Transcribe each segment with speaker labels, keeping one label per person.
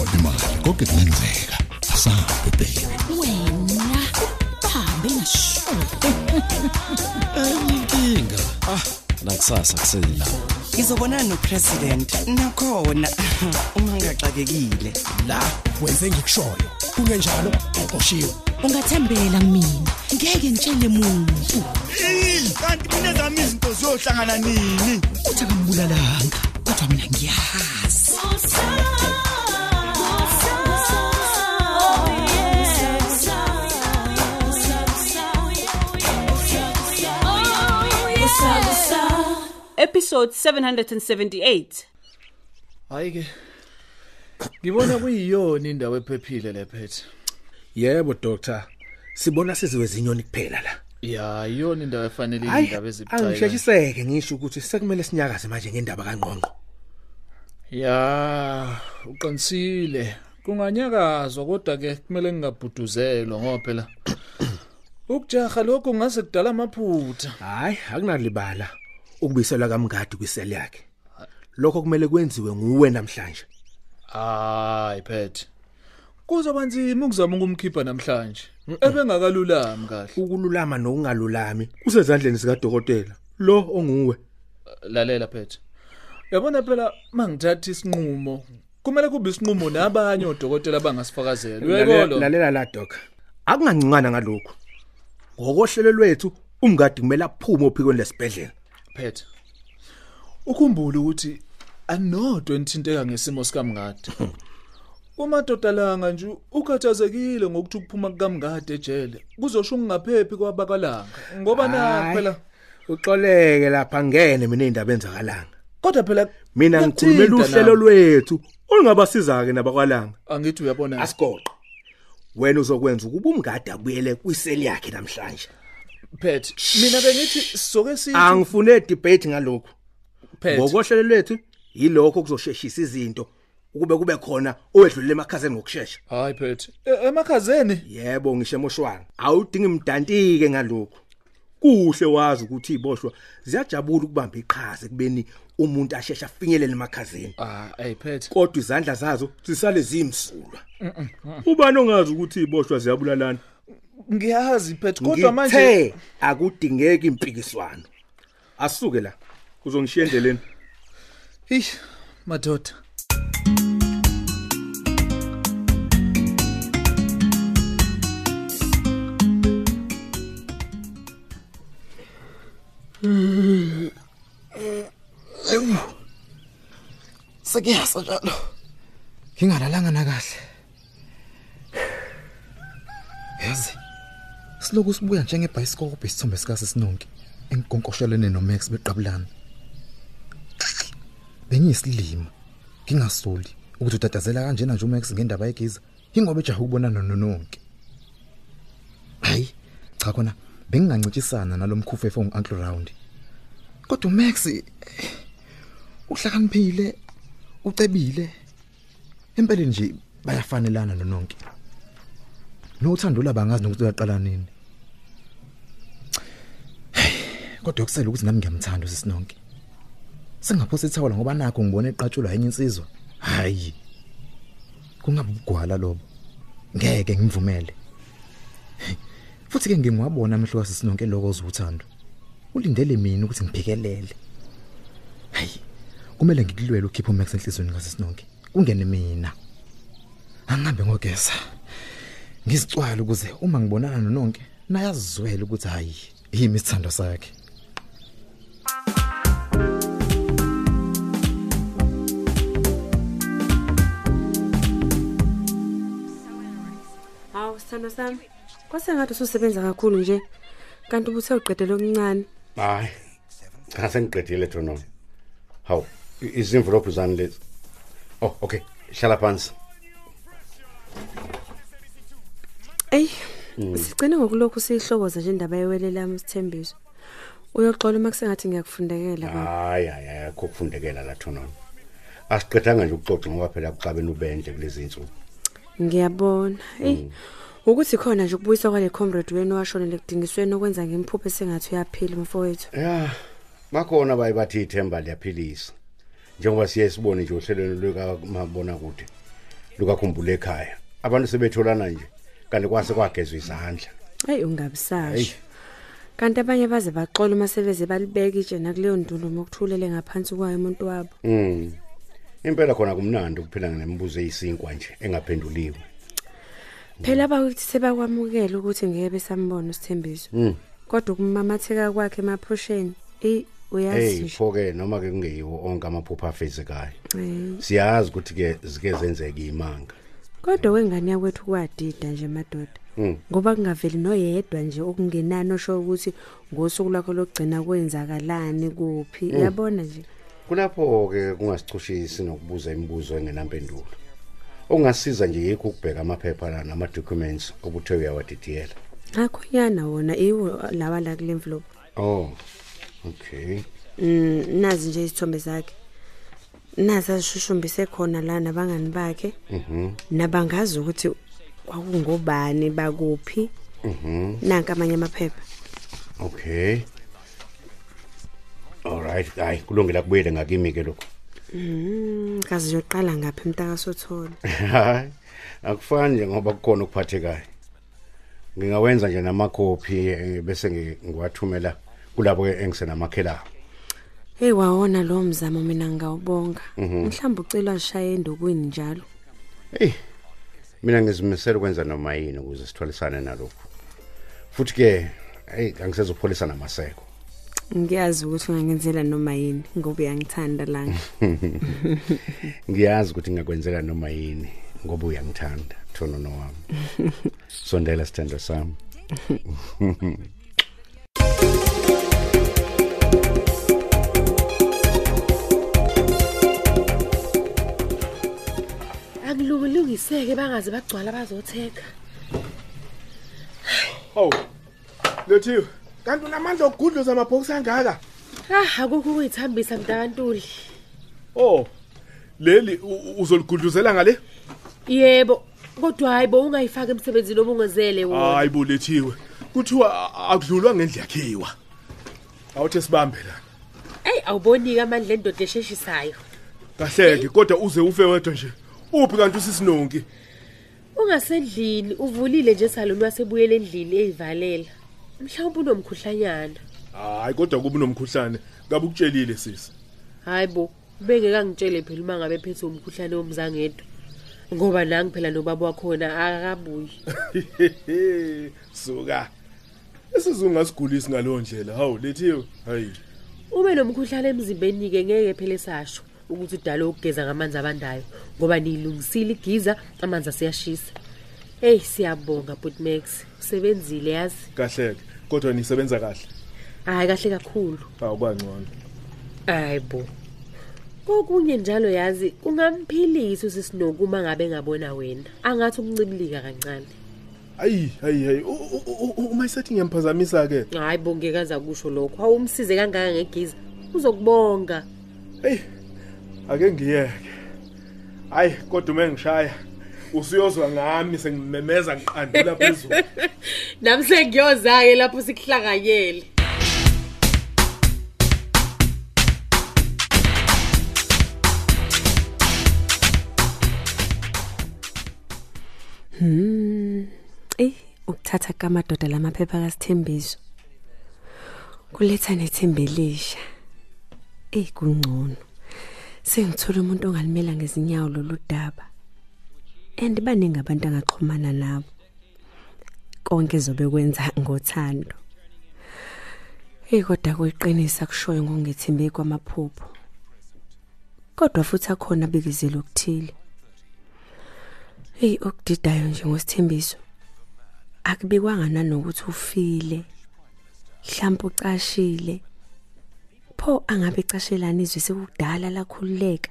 Speaker 1: ikhona imali konke kungenzeka asabe baby
Speaker 2: wena bahambe ngasho
Speaker 3: inkinga ah nakusasa kusela
Speaker 4: ngizobonana nopresident nakhona. Uma ngaxakekile.
Speaker 5: La wenze ngikushoyo. Kungenjalo uqoshiwe.
Speaker 2: Ungathembela kumina ngeke ngitshele muntu.
Speaker 6: Kanti mina zami izinto ziyohlangana nini?
Speaker 2: Uthi akambulalanga kodwa mina ngiyahazi
Speaker 7: episode 778
Speaker 8: hayi ke ngibona kuyiyona indawo ephephile lephethe
Speaker 5: yebo doctor. Sibona siziwe zinyoni kuphela la.
Speaker 8: Ya iyona indawo efanele indaba ezibucayi
Speaker 5: angisheshiseke ngisho ukuthi sekumele sinyakaze manje ngendaba kangqongqo.
Speaker 8: Ya uqinisile. Kunganyakazwa kodwa ke kumele ngingabhuduzelwa ngoba phela ukujaha lokho ngase kudala amaphutha.
Speaker 5: Hayi akunalibala. Ukubiselwa kamngadi kwiseli yakhe. Lokho kumele kwenziwe nguwe namhlanje.
Speaker 8: Hayi phethe kuzoba nzima ukuzama ukumkhipha namhlanje. Ebengakalulami kahle.
Speaker 5: Ukululama nokungalulami kusezandleni zikadokotela. Lo onguwe.
Speaker 8: Lalela phethe yabona phela mangithatha isinqumo kumele kube isinqumo nabanye odokotela abangasifakazela uyekolo
Speaker 5: lalela la doc. Akungancingana ngalokho ngokohlelo lwethu umngadi kumele aphume ophikweni lesibhedlela.
Speaker 8: Phethe ukhumbule ukuthi anodwa enithinteka ngesimo sikamngadi. Umadoda langa nje ukhathazekile ngokuthi ukuphuma kukamngadi ejele kuzosho ungaphephi kwabakalanga. Ngoba na
Speaker 5: Hayi,
Speaker 8: phela?
Speaker 5: uxoleke lapha ngene mina indaba enzakalanga
Speaker 8: kodwa phela
Speaker 5: mina ngikhulumela
Speaker 8: kuyathinta
Speaker 5: uhlelo
Speaker 8: nami.
Speaker 5: lwethu olungabasiza ke nabakwalanga.
Speaker 8: Angithi uyabona.
Speaker 5: Asigoqa wena uzokwenza ukuba umngadi abuyele kwiseli yakhe namhlanje.
Speaker 8: Phethe mina bengithi sizoke sithi
Speaker 5: angifune debate ngalokho ngokohlelo lwethu yilokho kuzosheshisa izinto ukube kube khona owedlulele emakhazeni ngokusheshsha
Speaker 8: hayi phethe E- emakhazeni?
Speaker 5: Yebo ngisho emoshwanga awudingi imdantike ngalokho kuhle wazi ukuthi iboshwa ziyajabula ukubamba iqhaza kubeni umuntu ashesha afinyelele emakhazeni.
Speaker 8: Ah hey phethe
Speaker 5: kodwa izandla zazo zisale zimsulwa ubani ongazi ukuthi iboshwa ziyabulalana?
Speaker 8: Ngiyazi phethe kodwa manje
Speaker 5: akudingeki impikiswano asuke la uzongishiya endleleni
Speaker 8: Eish madoda
Speaker 3: sekuyasa njalo
Speaker 9: Ngingalalanga nakahle. Yazi. Siloku sibuya njengebhayisikobho isithombe sika Sinonke enkonkoshelene noMax beqabulana. Bengiyisilima. Ngingasoli ukuthi utatazela kanjena nje uMax ngendaba yegiza. Ingoba ejaha ukubonana noNonke. Hayi, cha khona bengingancintshisana nalomkhufefo ngu-uncle round. Kodwa uMax uhlakaniphile, ucebile. Empeleni nje bayafanelana noNonke. Nothando labangazi nokuthi uyaqala nini. Kodwa kusele ukuthi nami ngiyamthanda uSinonke. Singaphosa ithawula ngoba nakho ngibona eqatshulwa enye insizwa. Hayi. Kungabe ubugwala lobo. Ngeke ngimvumele. Futhi ke ngingwabona amehlo kaSinonke lokho ozuthando. Ulindele mina ukuthi ngiphikelele. Hayi. Kumele ngikulwele ukhipho Max enhlizweni kaSinonke. Kungene mina. Angihambe ngogeza. Ngizicwala ukuze uma ngibonana noNonke nayazizwela ukuthi hayi yimi isithando sakhe.
Speaker 10: Sithando sami. Kwasengathi ususebenza kakhulu nje. Kanti ubuthe uqedela okuncane.
Speaker 11: hayi cha sengiqedile Drono hawu i- izimvulophu zani lezi oh okay hlala phansi
Speaker 10: Ey, sigcine ngokulokhu sihlokoza nje indaba yewele lami sithembiso. Uyoxola uma kusengathi ngiyakufundekela baba.
Speaker 11: hayi hayi akho kufundekela la Drono asiqedanga nje ukuxoxa ngoba phela kuxabene ubendle kulezi insuku
Speaker 10: Ngiyabona. Ey, ukuthi khona nje ukubuyisa kwale comrade wenu washonele kudingisweni okwenza ngimphuphe sengathi uyaphila mfowethu.
Speaker 11: ya bakhona baye bathi ithemba liyaphilisa njengoba siye sibone nje ohlelweni lwekamabona kude lukakhumbula ekhaya abantu sebetholana nje kanti kwase kwagezwa izandla
Speaker 10: Hey
Speaker 11: Hey.
Speaker 10: ungabusasho. Kanti abanye baze baxola uma sebeze balibeka itshe nakuleyo ndulo mokuthulele ngaphansi kwayo umuntu wabo.
Speaker 11: Mm. Impela khona kumnandi ukuphila nemibuzo eyisinkwa nje engaphenduliwe.
Speaker 10: Phela abakuthi sebakwamukela ukuthi ngeke besambona usithembiso.
Speaker 11: Mm.
Speaker 10: Kodwa kumamatheka kwakhe emaphusheni, eh uyazi nje.
Speaker 11: phoke noma ke kungeyiwo onke amaphupho afezekayo. Siyazi ukuthi ke zike zenzeke imanga.
Speaker 10: Kodwa wengane yakwethu kwadida nje madoda.
Speaker 11: Mm.
Speaker 10: Ngoba kungaveli noyedwa nje okungenani osho ukuthi ngosuku lakho lokugcina kwenzakalani kuphi.
Speaker 11: Mm.
Speaker 10: Yabona nje.
Speaker 11: Kulapho ke kungasichushisi nokubuza imibuzo engenampendulo. Ongasiza nje yikho ukubheka amaphepha la nama documents obuthe uyawadidiyela.
Speaker 10: Akhonyana wona iwo lawa la kule envelope.
Speaker 11: Oh. Okay.
Speaker 10: Mm nazi nje isithombe zakhe. Nazi ashushumbise khona la nabangani bakhe
Speaker 11: Mhm.
Speaker 10: nabangazi ukuthi kwakungobani bakuphi
Speaker 11: Mhm.
Speaker 10: nanka amanye amaphepha.
Speaker 11: Okay. Alright, hayi kulungela kubuyele ngakimi ke lokho.
Speaker 10: Mm kazi yoqala ngapha emtakasothola.
Speaker 11: Hayi. Akufani nje ngoba kukhona ukuphathekayo. Ngingawenza nje namakhophi eh, bese ngi- ngiwathumela kulabo ke engisenamakhelabo.
Speaker 10: Hey wawona lo mzamo mina ngawubonga.
Speaker 11: Mhm.
Speaker 10: Mhlawumbe ucela lishaye endokwini njalo.
Speaker 11: Hey. Mina ngizimisela ukwenza noma yini ukuze sithwalisane nalokho. Futhi ke hey angisezopholisa namaseko.
Speaker 10: Ngiyazi ukuthi ungangenzela noma yini ngoba uyangithanda langa.
Speaker 11: Ngiyazi ukuthi ngingakwenzela noma yini ngoba uyangithanda thono nowami. Sondela sithando sami.
Speaker 2: Akulungiseke bangaze bagcwala bazotheka.
Speaker 5: Hawu. Lethiwe, kanti unamandla okugudluza amabhokisi angaka?
Speaker 2: Ah akukho ukuyithambisa mntantuli.
Speaker 5: Oh. Leli uzoligudluzela ngale?
Speaker 2: Yebo, kodwa hayibo ungayifaka emsebenzini obungezele wona.
Speaker 5: Hayi bo lethiwe. Kuthiwa akudlulwa ngendle yakhiwa. Awuthe sibambe la.
Speaker 2: Ey awubonike amandla endoda esheshisayo.
Speaker 5: Kahleke kodwa uze ufe wedwa nje. Uphi kanti usisinonki?
Speaker 2: Ungasendlini uvulile nje saloni wasebuyele endlini eyivalela. Mhlawumbe unomkhuhlanyana.
Speaker 5: Hayi kodwa kuba nomkhuhlane. Ngabe ukutshelile sisi.
Speaker 2: Hayibo, bengeke ngitshele phela uma ngabe phethe umkhuhlane womzangedwa. Ngoba nangi phela nobaba wakhona akakabuyi.
Speaker 5: Suka. Isizungu asigulisi ngalowo ndlela. Hawu lethiwe. Hayi.
Speaker 2: Ube nomkhuhlane emzimbeni ke ngeke phela sasho ukuthi udala ukugeza ngamanzi abandayo ngoba nilungisile igiza amanzi asiyashisa. Hey siyabonga Butmax, usebenzile yazi.
Speaker 5: Kahleke. Kodwa nisebenza kahle.
Speaker 2: Hayi kahle kakhulu.
Speaker 5: Hawu kwangcono.
Speaker 2: Hayibo. Kokunye njalo yazi ungamphilisa usisinoku uma ngabe ngabona wena. Angathi ukuncibilika kancane.
Speaker 5: Ayi, hayi hayi. U- u- u- u- Uma isethi ngiyamphazamisa ke.
Speaker 2: Hayibo ngeke aza kusho lokho. Awumsize kangaka ngegiza. Uzokubonga.
Speaker 5: Hey. Ake ngiyeke. Hayi kodwa uma ngishaya usuyozwa ngami sengimemeza ngiqandula phezulu.
Speaker 2: Nami sengiyoza ke lapho sikuhlanganyele.
Speaker 10: Hmm. Eh, ukuthatha kamadoda lamaphepha kaSithembiso. Kuletha nethembe elisha. Eh, kungcono. Sengithola umuntu ongalimela ngezinyawo lolu daba. And baningi abantu angaxhumana nabo. Konke zobe kwenza ngothando. Hey kodwa kuyiqinisa kushoyo ngongethembe kwamaphupho. Kodwa futhi akhona abikizelo okuthile. Hey okudidayo nje ngosithembiso. Akubikwanga nanokuthi ufile. Mhlawumbe ucashile. Pho angabe ecashelana izwe sekudala lakhululeka.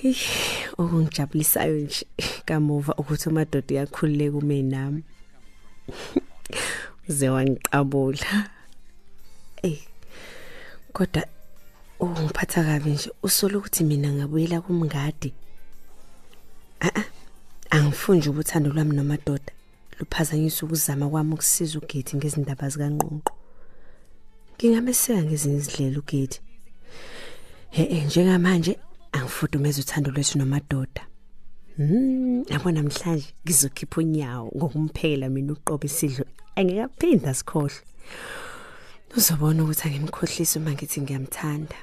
Speaker 10: Hey, okungijabulisayo nje kamuva ukuthi umadoda yakhululeka ume nami. Uze wangiqabula. Eh. Kodwa ungiphatha kabi nje usola ukuthi mina ngabuyela kumngadi. Ah ah. Angifuni nje ubuthando lwami nomadoda luphazanyiswa ukuzama kwami ukusiza uGethi ngezindaba zikaNqonqo. Ngingameseka ngezinye izidlela uGethi. He eh njengamanje angifudumeza uthando lwethu nomadoda Hmm, yabo namhlanje ngizokhipha unyawo ngokumphela mina uqobo isidlo angekaphinda sikhohle. Uzobona ukuthi angimkhohlisi uma ngithi ngiyamthanda.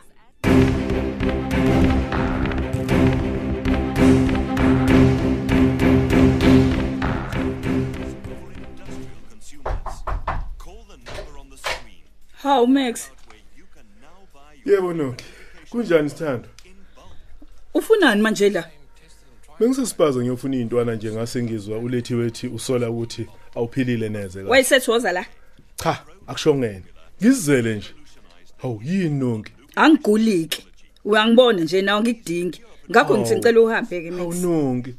Speaker 12: Hawu Max,
Speaker 13: Yebo Nonke. Kunjani sithando?
Speaker 12: Ufunani manje la?
Speaker 13: Bengisesipaza ngiyofuna izintwana nje ngase ngizwa ulethi wethi usola ukuthi awuphilile neze la.
Speaker 12: Wayesethoza la.
Speaker 13: Cha, akushongene. Ngizizele nje. Hawu yini Nonke?
Speaker 12: Angiguliki. Uyangibona nje nawe ngikudingi. Ngakho
Speaker 13: Hawu.
Speaker 12: ngithi ngicela uhambe ke
Speaker 13: Hawu
Speaker 12: Max.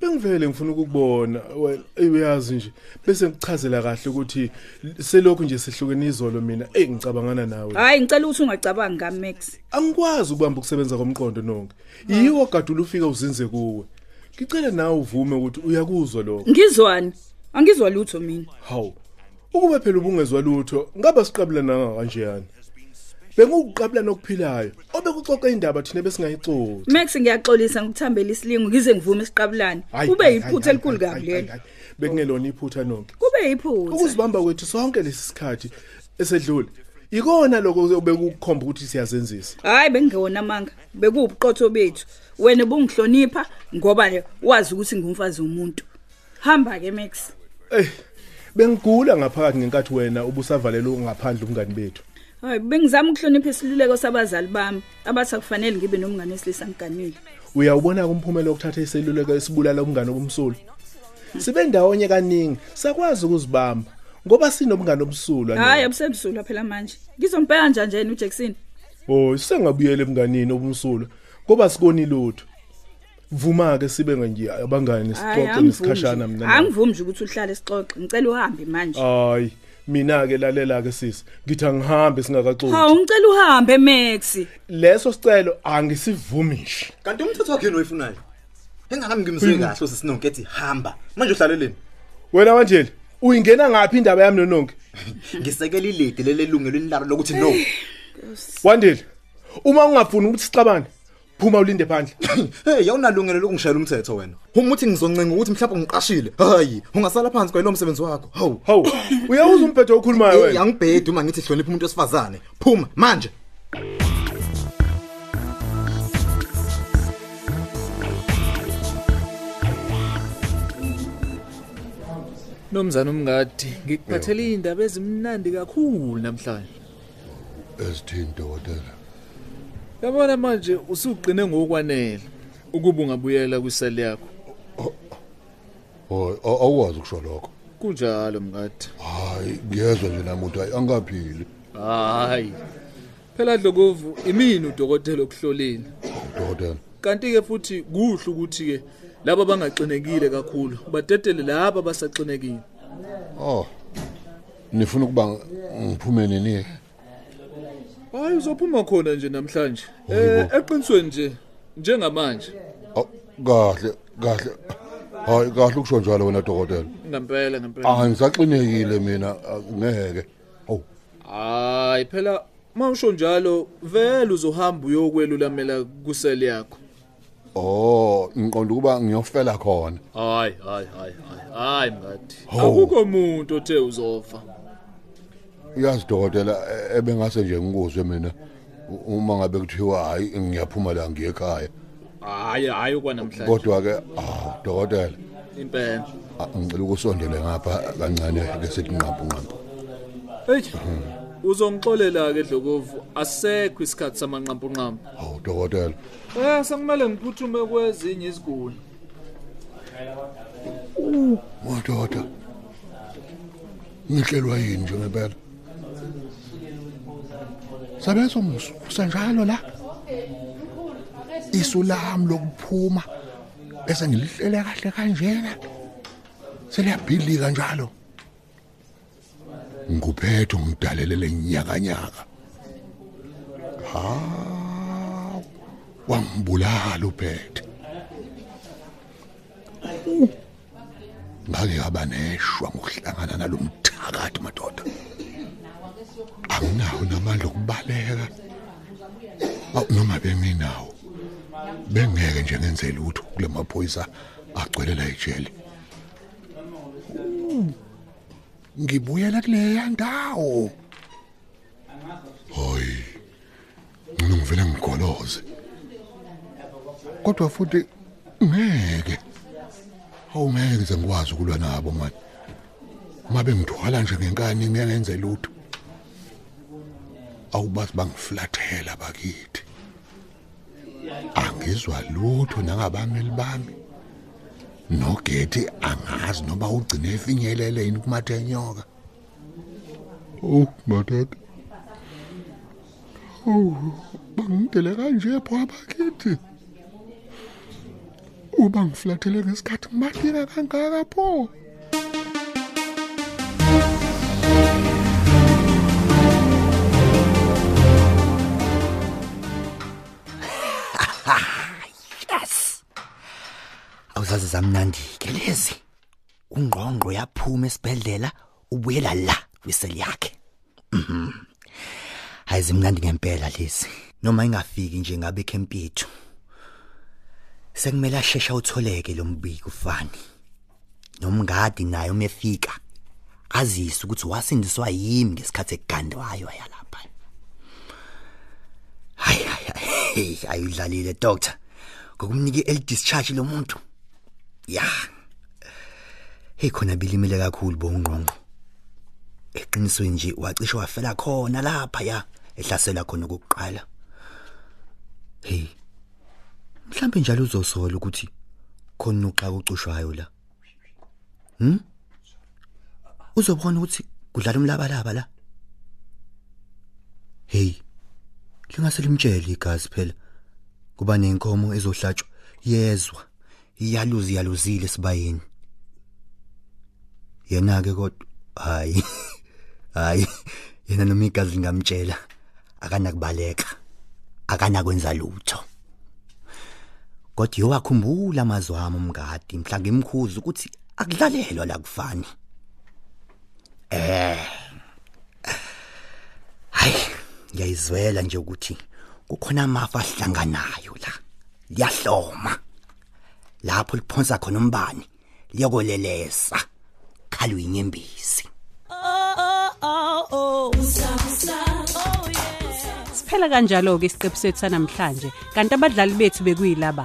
Speaker 13: Nonke. Bengivele ngifuna ukukubona wena uyazi nje bese ngichazela kahle ukuthi selokhu nje sihlukene izolo mina eh ngicabangana nawe.
Speaker 12: Hayi ngicela ukuthi ungacabangi ngami Max.
Speaker 13: Angikwazi ukubamba ukusebenza komqondo nonke. Yiwo gadula ufika uzinze kuwe. Ngicela nawe uvume ukuthi uyakuzwa lokho.
Speaker 12: Ngizwani? Angizwa lutho mina.
Speaker 13: Hawu. Ukube phela ubungezwa lutho, ngaba siqabula nanga kanjeyani. Bengukuqabula nokuphilayo. Obekuxoxa indaba thina besingayixoxa.
Speaker 12: Max ngiyaxolisa ngikuthambela isilingo ngize ngivume isiqabulani. Kube yiphutha elikhulu kabi lelo.
Speaker 13: Bekungelona iphutha nonke.
Speaker 12: Kube yiphutha.
Speaker 13: Ukuzibamba kwethu sonke lesi sikhathi esedlule. Ikona lokho obekukhomba ukuthi siyazenzisa.
Speaker 12: Hayi bengewona manga. Bekubuqotho bethu. Wena bungihlonipha ngoba le wazi ukuthi ngumfazi womuntu. Hamba ke Max.
Speaker 13: Eh, bengigula ngaphakathi ngenkathi wena ubusavalela ngaphandle umngani bethu.
Speaker 12: Hayi bengizama ukuhlonipha isiluleko sabazali bami abathi akufanele ngibe nomngane wesilisa ngiganile.
Speaker 13: Uyawubona umphumela wokuthatha iseluleko esibulala umngane obumsulwa. Sibe ndawonye kaningi, sakwazi ukuzibamba ngoba sinomngane obumsulwa.
Speaker 12: Hayi abusebuzula phela manje. Ngizombheka njani nje uJackson?
Speaker 13: Oh, sengabuyela emnganini obumsulwa ngoba sikoni lutho. Vuma ke sibe nje abangani sixoxe nesikhashana mina. nawe.
Speaker 12: Angivumi nje ukuthi uhlale sixoxe. Ngicela uhambe manje.
Speaker 13: Hayi, mina ke lalela ke sisi. Ngithi angihambe singakaxoxi.
Speaker 12: Hawu ngicela uhambe Max.
Speaker 13: Leso sicelo angisivumishi.
Speaker 9: Kanti umthetho wakhe oyifunayo. Engakami ngimzwe kahle usisinonke ethi hamba. Manje uhlaleleni?
Speaker 13: Wena kanjeli, uyingena ngapi indaba yami nononke?
Speaker 9: Ngisekela ilede lele lungelweni lalo lokuthi no.
Speaker 13: Wandile. Uma ungafuni ukuthi sixabane, phuma ulinde phandle.
Speaker 9: Hey, yawunalungelo lokungishayela umthetho wena. Uma uthi ngizoncenga ukuthi mhlawumbe ngiqashile. Hayi, ungasala phansi kwalo msebenzi wakho. Hawu.
Speaker 13: Hawu. Uyawuza umphetho okhulumayo
Speaker 9: Hey,
Speaker 13: wena.
Speaker 9: Angibhedi uma ngithi hlonipha umuntu wesifazane. Phuma manje.
Speaker 8: Nomzana umngadi, ngikuphathele indaba ezimnandi kakhulu namhlanje.
Speaker 1: Esithini dokotela?
Speaker 8: Yabona manje usuqine ngokwanele ukuba ungabuyela kwiseli yakho.
Speaker 1: Hoy, awukwazi ukusho lokho.
Speaker 8: Kunjalo mngadi.
Speaker 1: Hayi, ngiyezwa nje nami ukuthi hayi angaphili.
Speaker 8: Hayi. Phela Dlokovu, imini udokotela okuhloleni.
Speaker 1: Dokotela.
Speaker 8: Kanti ke futhi kuhle ukuthi ke laba bangaqinekile kakhulu badedele laba basaxinekile.
Speaker 1: Oh. Nifuna ukuba ngiphume nini?
Speaker 8: Hayi uzophuma khona nje namhlanje. Eh eqinisweni nje njengamanje.
Speaker 1: Kahle, kahle. Hayi, kahle ukusho njalo wena dokotela.
Speaker 8: Ngempela ngempela.
Speaker 1: Ah, ngisaxinekile mina ah, ngeke. Awu.
Speaker 8: Hayi phela mawusho njalo vele uzohamba uyokwelulamela kuseli yakho.
Speaker 1: Oh, ngiqonda ukuba ngiyofela khona.
Speaker 8: Hayi hayi hayi hayi hayi mngadi.
Speaker 1: Hawu.
Speaker 8: Akukho umuntu othe uzofa.
Speaker 1: Uyazi dokotela e- ebengase nje ngikuzwe mina u- uma ngabe kuthiwa hayi ngiyaphuma la ngiye ekhaya.
Speaker 8: Hayi hayi kwanamhlanje.
Speaker 1: Kodwa ke ah dokotela
Speaker 8: Impela.
Speaker 1: ah, ngicela ukusondele ngapha kancane ke sithi nqampu nqampu.
Speaker 8: Hey. Uzongixolela ke Dlokovu asekho isikhathi samanqampu nqampu.
Speaker 1: Hawu dokotela.
Speaker 8: Eh sekumele ngiphuthume kwezinye iziguli.
Speaker 1: Madoda. Ngihlelwa yini nje ngempela? Sabeso musu, usenjalo la? Isu lami lokuphuma bese ngilihlele kahle kanjena. Seliyabhidlika njalo. Ngikuphethe ngidalelele nyakanyaka. Ha. Wangibulala uphethe. ngake ngaba neshwa ngokuhlangana nalomthakathi madoda anginawo namandla okubaleka. Awu noma benginawo nje ngenze lutho kule maphoyisa agcwele la ejele ngibuyela kuleya ndawo. Hoyi ngino ngivela ngigoloze. Kodwa futhi ngeke awungeke ngize ngikwazi ukulwa nabo manje mabe ngithwala nje ngenkani ngiyangenze lutho. Awubathi bangiflathela bakithi. Angizwa lutho nangabameli bami nogethi angazi noba ugcine efinyelele yini kumathenyoka oh madada oh bangidele kanje pho abakithi. Uba ngiflathele ngesikhathi ngibalika kangaka pho?
Speaker 14: Awuzazi zamnandi ke lezi ungqongqo yaphuma esibhedlela ubuyela la kwiseli yakhe. Mhm. hayi zimnandi ngempela lezi noma ingafiki nje ngabe ekhempithu sekumele ashesha utholeke lo mbiko ufani. Nomngadi naye uma efika azise ukuthi wasindiswa yimi ngesikhathi egandwayo yalapha hayi hayi ayidlalile doctor. Ngokumnika el discharge lo muntu. Ya. Hey khona bilimile kakhulu bongqongqo eqinisweni nje wacishe wafela khona lapha ya. Ehlasela khona kokuqala hey mhlambe njalo uzosola ukuthi khona uxa ucushwayo la? Hm uzobona ukuthi kudlala umlabalaba la? Hey lingase limtshele igazi phela. Kuba nenkomo ezohlatshwa. Yezwa. Iyaluzi yaluzile sibayeni yena ke kodwa hayi hayi yena noma igazi lingamtshela akanakubaleka akanakwenza lutho. Kodwa yowakhumbula amazwi ami umngadi mhla ngimkhuza ukuthi akudlalelwa la kufani. Eh hayi ngiyayizwela nje ukuthi kukhona amafa ahlanganayo la liyahloma. Lapho liphonsa khona umbani liyokolelesa. Khalwe inyembezi
Speaker 7: Siphela kanjalo ke isiqephu sethu sanamhlanje kanti abadlali bethu bekuyilaba.